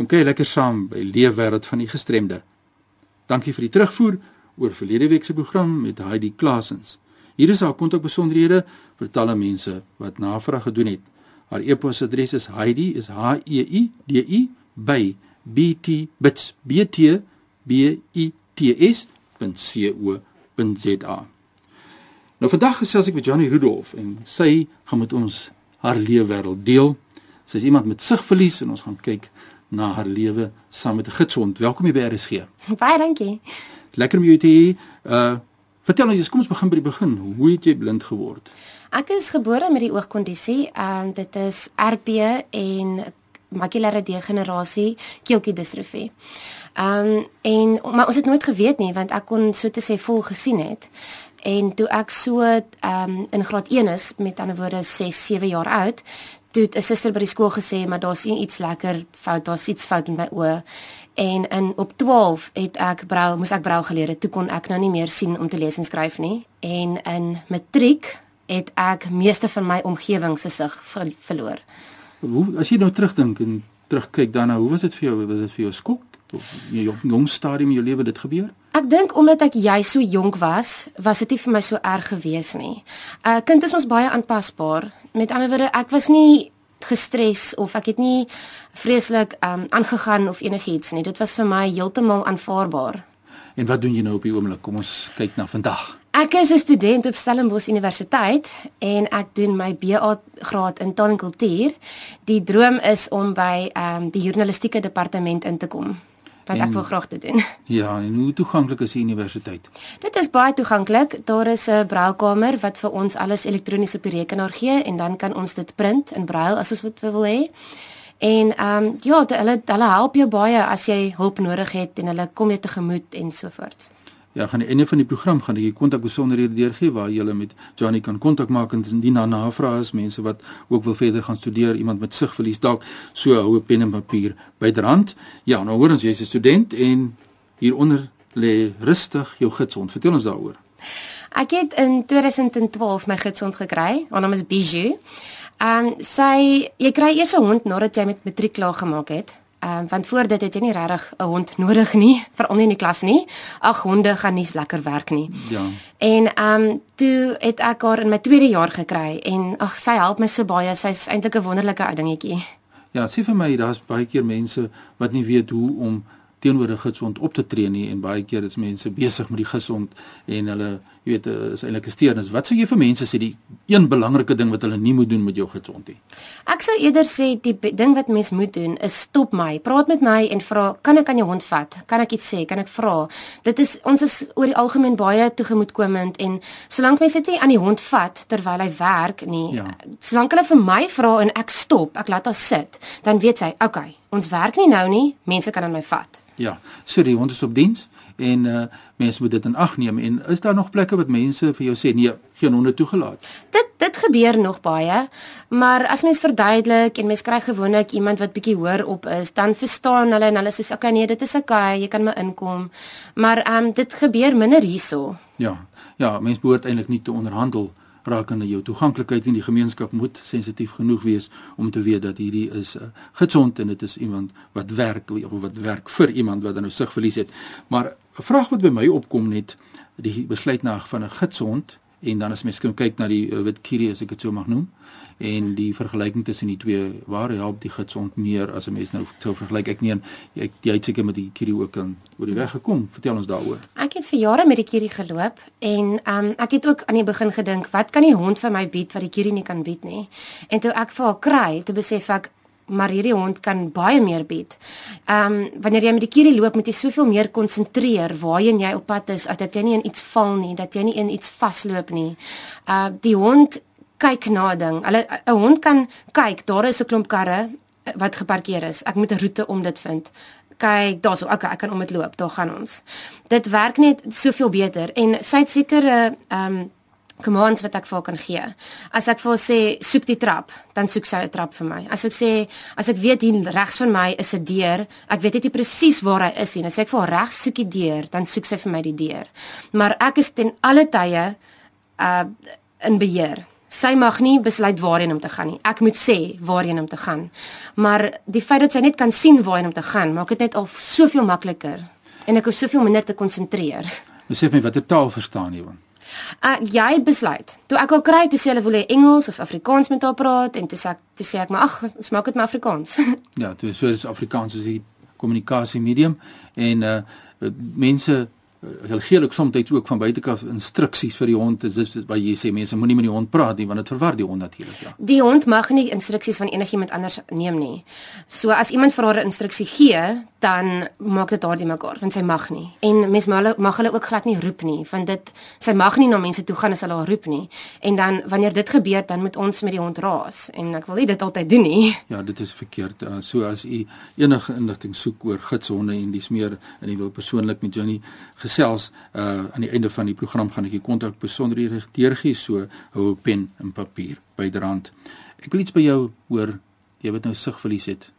Kom kyk lekker saam by Leefwêreld van die Gestremde. Dankie vir die terugvoer oor verlede week se program met Heidi Klasens. Hier is haar kontakbesonderhede vir talle mense wat navraag gedoen het. Haar e-posadres is heidi is h e i d i by btbits.co.za. Nou vandag gesels ek met Johnny Rudolph en sy gaan met ons haar leefwêreld deel. Sy is iemand met sigverlies en ons gaan kyk na haar lewe saam met 'n gidsond. Welkom hier by RSG. Baie dankie. Lekker om jou te hê. Uh vertel ons, kom ons begin by die begin. Hoe het jy blind geword? Ek is gebore met die oogkondisie en um, dit is RP en makulêre degenerasie, keeltjie distrofie. Ehm um, en maar ons het nooit geweet nie want ek kon so te sê vol gesien het. En toe ek so ehm um, in graad 1 is, met ander woorde 6, 7 jaar oud, toe 'n suster by die skool gesê maar daar's iets lekker fout, daar's iets fout met my oë. En in op 12 het ek brail, moes ek brail geleer het. Toe kon ek nou nie meer sien om te lees en skryf nie. En in matriek het ek meeste van my omgewing se sig verloor. Hoe as jy nou terugdink en terugkyk daarna, hoe was dit vir jou? Was dit vir jou skok? Of in jou jong stadium in jou lewe dit gebeur? Ek dink omdat ek jy so jonk was, was dit nie vir my so erg gewees nie. 'n uh, Kind is mos baie aanpasbaar. Met ander woorde, ek was nie gestres of ek het nie vreeslik um aangegaan of enigiets nie. Dit was vir my heeltemal aanvaarbaar. En wat doen jy nou op die oomblik? Kom ons kyk na vandag. Ek is 'n student op Stellenbosch Universiteit en ek doen my BA graad in taal en kultuur. Die droom is om by ehm um, die journalistieke departement in te kom. Wat en, ek wil graag doen. Ja, en hoe toeganklik is die universiteit? Dit is baie toeganklik. Daar is 'n brailkamer wat vir ons alles elektronies op die rekenaar gee en dan kan ons dit print in brail as ons wat wil hê. En ehm um, ja, hulle hulle help jou baie as jy hulp nodig het en hulle kom jou tegemoet en so voort. Ja, gaan die einde van die program gaan ek die kontakbesonderhede deurgee waar jy met Johnny kan kontak maak en indien daar navrae is, mense wat ook wil verder gaan studeer, iemand met sigverlies dalk, so hou 'n pen en papier byderhand. Ja, nou hoor ons jy's 'n student en hieronder lê rustig jou gidsond. Vertel ons daaroor. Ek het in 2012 my gidsond gekry. Haar naam is Bijou. En sy jy kry eers 'n hond nadat jy met matriek klaar gemaak het. Ehm um, want voor dit het jy nie regtig 'n hond nodig nie, veral nie in die klas nie. Ag honde gaan nie lekker werk nie. Ja. En ehm um, toe het ek haar in my tweede jaar gekry en ag sy help my so baie. Sy's eintlik 'n wonderlike ou dingetjie. Ja, sê vir my, daar's baie keer mense wat nie weet hoe om teenoor 'n gesond op te tree nie en baie keer is mense besig met die gesond en hulle jy weet eh, is eintlik 'n steurnis. Wat sou jy vir mense sê die een belangrike ding wat hulle nie moet doen met jou gesond nie? Ek sou eerder sê die ding wat mens moet doen is stop my, praat met my en vra, kan ek aan jou hond vat? Kan ek iets sê? Kan ek vra? Dit is ons is oor die algemeen baie toegemoetkomend en solank mense dit nie aan die hond vat terwyl hy werk nie, ja. solank hulle vir my vra en ek stop, ek laat haar sit, dan weet sy, okay, ons werk nie nou nie, mense kan aan my vat. Ja, so die hond is op diens en uh mense moet dit in ag neem en is daar nog plekke wat mense vir jou sê nee, geen honde toegelaat? Dit dit gebeur nog baie, maar as mens verduidelik en mens kry gewoonlik iemand wat bietjie hoor op is, dan verstaan hulle en hulle sê okay nee, dit is okay, jy kan maar inkom. Maar um dit gebeur minder hierso. Ja. Ja, mense behoort eintlik nie te onderhandel rakende jou toeganklikheid in die gemeenskap moet sensitief genoeg wees om te weet dat hierdie is uh, gesond en dit is iemand wat werk of wat werk vir iemand wat dan nou sig verlies het. Maar 'n vraag wat by my opkom net die besluit na van 'n gesond en dan as mens kyk na die uh, wit kierie as ek dit so mag noem en die vergelyking tussen die twee waar help die gesond meer as 'n mens nou sou vergelyk ek nie ek jy het seker met die kierie ook aan oor die weg gekom. Vertel ons daaroor. Ek het vir jare met die kierie geloop en um, ek het ook aan die begin gedink wat kan die hond vir my bied wat die kierie nie kan bied nie? En toe ek vir haar kry te besef ek maar hierdie hond kan baie meer bied. Ehm um, wanneer jy met die kierie loop, moet jy soveel meer konsentreer waarheen jy op pad is, dat jy nie in iets val nie, dat jy nie in iets vasloop nie. Uh die hond kyk na 'n ding. Hulle 'n hond kan kyk, daar is 'n klomp karre eh, wat geparkeer is. Ek moet 'n roete om dit vind. Kyk, daar's ook okay, ek kan om dit loop. Daar gaan ons. Dit werk net soveel beter en sy het sekere ehm um, commands wat ek vir haar kan gee. As ek vir haar sê soek die trap, dan soek sy 'n trap vir my. As ek sê as ek weet hier regs van my is 'n deur, ek weet net nie presies waar hy is nie. As ek vir haar regs soek die deur, dan soek sy vir my die deur. Maar ek is ten alle tye uh in beheer. Sy mag nie besluit waarheen om te gaan nie. Ek moet sê waarheen om te gaan. Maar die feit dat sy net kan sien waarheen om te gaan, maak dit net al soveel makliker en ek hoef soveel minder te konsentreer. Besef my watter taal verstaan jy dan? Uh jy besluit. Toe ek al kry toe sê hulle wil hê Engels of Afrikaans met haar praat en toe sê ek toe sê ek maar ag, smaak dit maar Afrikaans. Ja, toe so is Afrikaans is die kommunikasie medium en uh mense uh, hulle gee ook soms ook van buitekant instruksies vir die hond. Dis dis wat jy sê mense moenie met die hond praat nie want dit verwar die hond natuurlik, ja. Die hond mag nie instruksies van enigiemand anders neem nie. So as iemand vir haar 'n instruksie gee, dan maak dit daardie mekaar want sy mag nie. En mens mag hulle mag hulle ook glad nie roep nie, want dit sy mag nie na mense toe gaan as hulle haar roep nie. En dan wanneer dit gebeur, dan moet ons met die hond raas en ek wil nie dit altyd doen nie. Ja, dit is verkeerd. Uh, so as u enige inligting soek oor gidshonde en dis meer en u wil persoonlik met Johnny gesels, uh aan die einde van die program gaan ek u kontak besonderhede deurgee, so hou 'n pen en papier byderhand. Ek wil iets by jou hoor. Jy wat nou sigverlies het.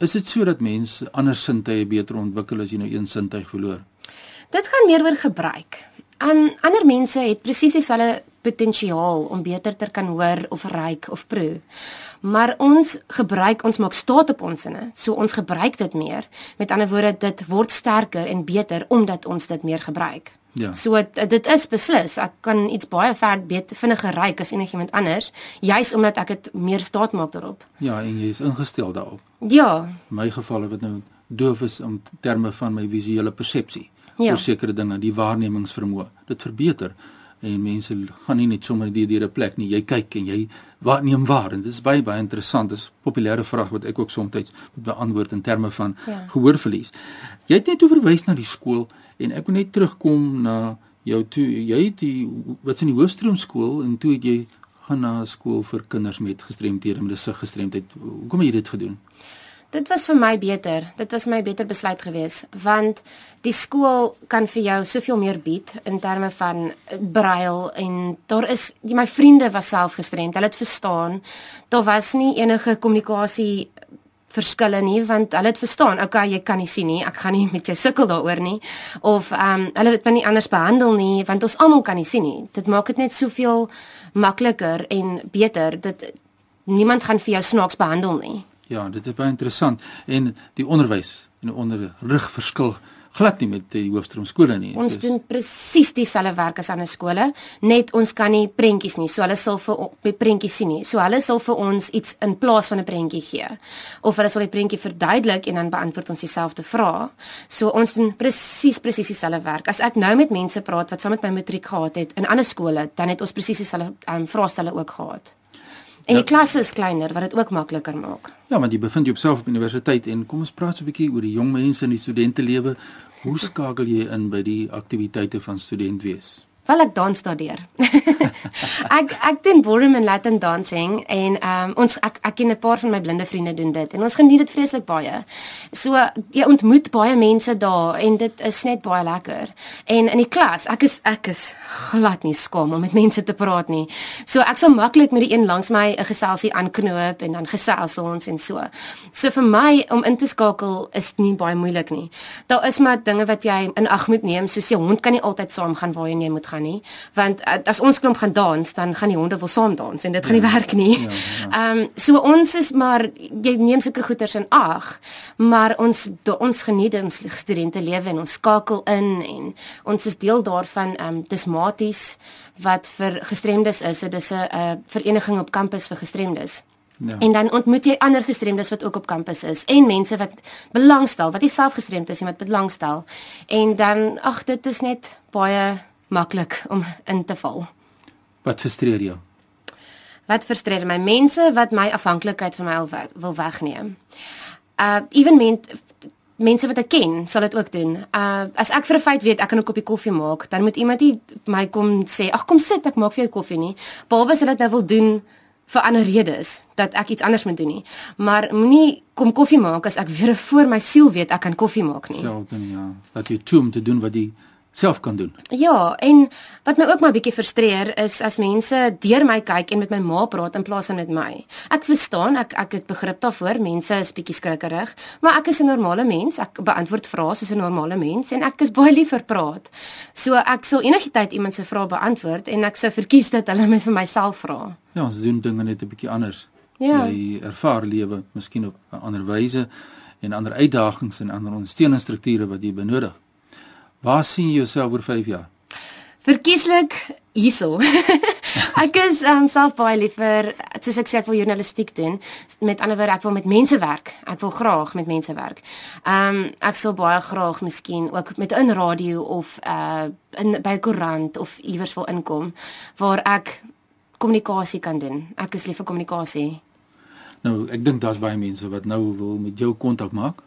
Is dit so dat mense ander sintuie beter ontwikkel as jy nou een sintuig verloor? Dit gaan meer oor gebruik. Aan ander mense het presies dieselfde potensiaal om beter te kan hoor of ruik of proe. Maar ons gebruik ons maak staat op ons sinne, so ons gebruik dit meer. Met ander woorde, dit word sterker en beter omdat ons dit meer gebruik. Ja. So dit is beslis, ek kan iets baie ver beter vinniger ruik as enigiemand anders, juis omdat ek dit meer staat maak daarop. Ja, en jy is ingestel daarop. Ja, In my geval wat nou doof is in terme van my visuele persepsie Ja. oor sekere dinge, die waarnemingsvermoë. Dit verbeter en mense gaan nie net sommer deur deur 'n plek nie. Jy kyk en jy wat neem waar en dit is baie baie interessant. Dis 'n populêre vraag wat ek ook soms moet beantwoord in terme van Ja. gehoorverlies. Jy het net verwys na die skool en ek wil net terugkom na jou toe jy het die wat's in die hoofstroom skool en toe het jy gaan na 'n skool vir kinders met gestremthede met 'n siggestremdheid. Hoekom het jy dit gedoen? Dit was vir my beter. Dit was my beter besluit geweest want die skool kan vir jou soveel meer bied in terme van brail en daar is my vriende was self gestremd. Hulle het verstaan. Daar was nie enige kommunikasie verskille nie want hulle het verstaan, okay, jy kan nie sien nie. Ek gaan nie met jou sukkel daaroor nie. Of ehm um, hulle het my nie anders behandel nie want ons almal kan nie sien nie. Dit maak dit net soveel makliker en beter. Dit niemand gaan vir jou snaaks behandel nie. Ja, dit is baie interessant en die onderwys en onderrig verskil glad nie met die hoofstroom skole nie. Ons Dis- doen presies dieselfde werk as ander skole, net ons kan nie prentjies nie. So hulle sal vir die prentjies sien nie. So hulle sal vir ons iets in plaas van 'n prentjie gee. Of hulle sal die prentjie verduidelik en dan beantwoord ons dieselfde vrae. So ons doen presies presies dieselfde werk. As ek nou met mense praat wat saam met my matriek gehad het in ander skole, dan het ons presies dieselfde um, vraestelle ook gehad. En die klasse is kleiner wat dit ook makliker maak. Ja, want jy bevind jou self op universiteit en kom ons praat so 'n bietjie oor die jong mense in die studentelewe. Hoe skakel jy in by die aktiwiteite van student wees? Wel ek dans daardeur. ek ek doen ballroom en Latin dancing en ehm um, ons ek ek ken 'n paar van my blinde vriende doen dit en ons geniet dit vreeslik baie. So jy ontmoet baie mense daar en dit is net baie lekker. En in die klas, ek is ek is glad nie skaam om met mense te praat nie. So ek sal maklik met die een langs my 'n geselsie aanknoop en dan gesels ons en so. So vir my om in te skakel is nie baie moeilik nie. Daar is maar dinge wat jy in ag moet neem, soos jou hond kan nie altyd saam gaan waarheen jy moet gaan nie, want uh, as ons klomp gaan dans, dan gaan die honde wil saam dans en dit gaan nie werk nie. Ja, Ehm um, so ons is maar jy neem sulke goeters in ag, maar ons do, ons geniet ons studente lewe en ons skakel in en ons is deel daarvan ehm um, dismaties wat vir gestremdes is. Dit is 'n uh, vereniging op kampus vir gestremdes. Ja. En dan ontmoet jy ander gestremdes wat ook op kampus is en mense wat belangstel, wat nie self gestremd is nie, wat belangstel. En dan ag dit is net baie maklik om in te val. Wat frustreer jou? Wat frustreer my mense wat my afhanklikheid van my wil we- wil wegneem. Uh even men, mense wat ek ken, sal dit ook doen. Uh as ek vir 'n feit weet ek kan 'n koppie koffie maak, dan moet iemand nie my kom sê, "Ag kom sit, ek maak vir jou koffie nie." Behalwe as hulle dit nou wil doen vir ander redes dat ek iets anders moet doen nie. Maar moenie kom koffie maak as ek weer voor my siel weet ek kan koffie maak nie. Self dan ja, dat jy toe om te doen wat die self kan doen. Ja, en wat my ook maar bietjie frustreer is as mense deur my kyk en met my ma praat in plaas van met my. Ek verstaan, ek ek het begrip daarvoor. Mense is bietjie skrikkerig, maar ek is 'n normale mens. Ek beantwoord vrae soos 'n normale mens en ek is baie lief vir praat. So ek sal enigietyd iemand se vrae beantwoord en ek sou verkies dat hulle my vir myself vra. Ja, ons doen dinge net 'n bietjie anders. Ja. Jy ervaar lewe miskien op 'n ander wyse en ander uitdagings en ander ondersteuningsstrukture wat jy benodig. Waar sien jy jouself oor 5 jaar? Verkieslik hierso. ek is um, self baie liever soos ek sê ek wil journalistiek doen. Met ander woorde, ek wil met mense werk. Ek wil graag met mense werk. Ehm um, ek sou baie graag miskien ook met 'n radio of uh in by koerant of iewers wil inkom waar ek kommunikasie kan doen. Ek is lief vir kommunikasie. Nou, ek dink daar's baie mense wat nou wil met jou kontak maak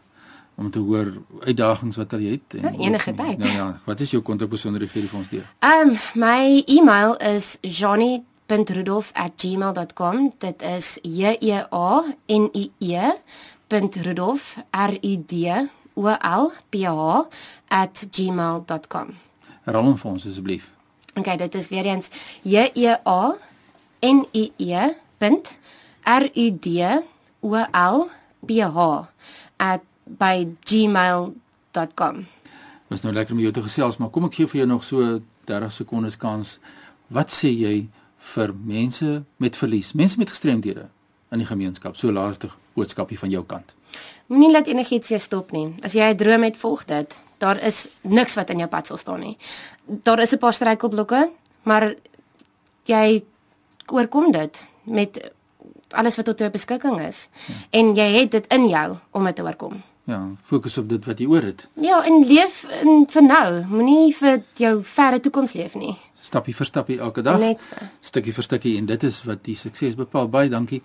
om te hoor uitdagings wat hulle het en ja, enige tyd. Nou ja, wat is jou kontakbesonderhede vir ons deur? Ehm um, my e-mail is johnny.rudolf@gmail.com. Dit is J E A N I E .rudolf R U D O L P H @gmail.com. Herhaal hom vir ons asseblief. Okay, dit is weer eens J E A N I E R U D O L P H by gmail.com. Is nou lekker om jou te gesels, maar kom ek gee vir jou nog so 30 sekondes kans. Wat sê jy vir mense met verlies, mense met gestremdhede in die gemeenskap? So laaste boodskapie van jou kant. Moenie laat enigiets jou stop nie. As jy 'n droom het, volg dit. Daar is niks wat in jou pad sal staan nie. Daar is 'n paar struikelblokke, maar jy oorkom dit met alles wat tot jou beskikking is. Ja. En jy het dit in jou om dit te oorkom. Ja, fokus op dit wat jy oor het. Ja, en leef in vir nou, moenie vir jou verre toekoms leef nie. Stappie vir stappie elke dag. Net so. Stukkie vir stukkie en dit is wat die sukses bepaal. Baie dankie.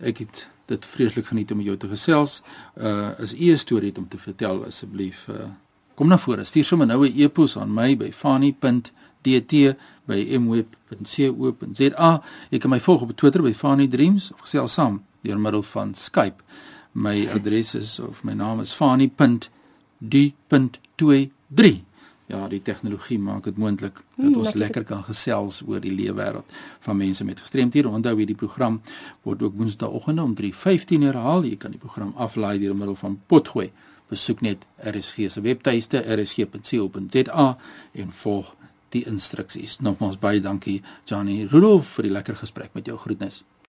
Ek het dit vreeslik geniet om jou te gesels. Uh as u 'n storie het om te vertel asseblief uh kom na vore. Stuur sommer nou 'n e-pos aan my by fani.dt by mweb.co.za. Jy kan my volg op Twitter by Fani Dreams of gesels saam deur middel van Skype. My adres is of my naam is fani.d.23. Ja, die tegnologie maak dit moontlik dat hmm, ons hmm, lekker kan gesels oor die lewe wêreld van mense met gestremthede. Onthou hierdie program word ook woensdaeoggend om 3:15 herhaal. Jy kan die program aflaai deur middel van Potgooi. Besoek net RSG se webtuiste rsg.co.za en volg die instruksies. Nogmaals baie dankie Johnny Rudolph vir die lekker gesprek met jou. Groetnisse.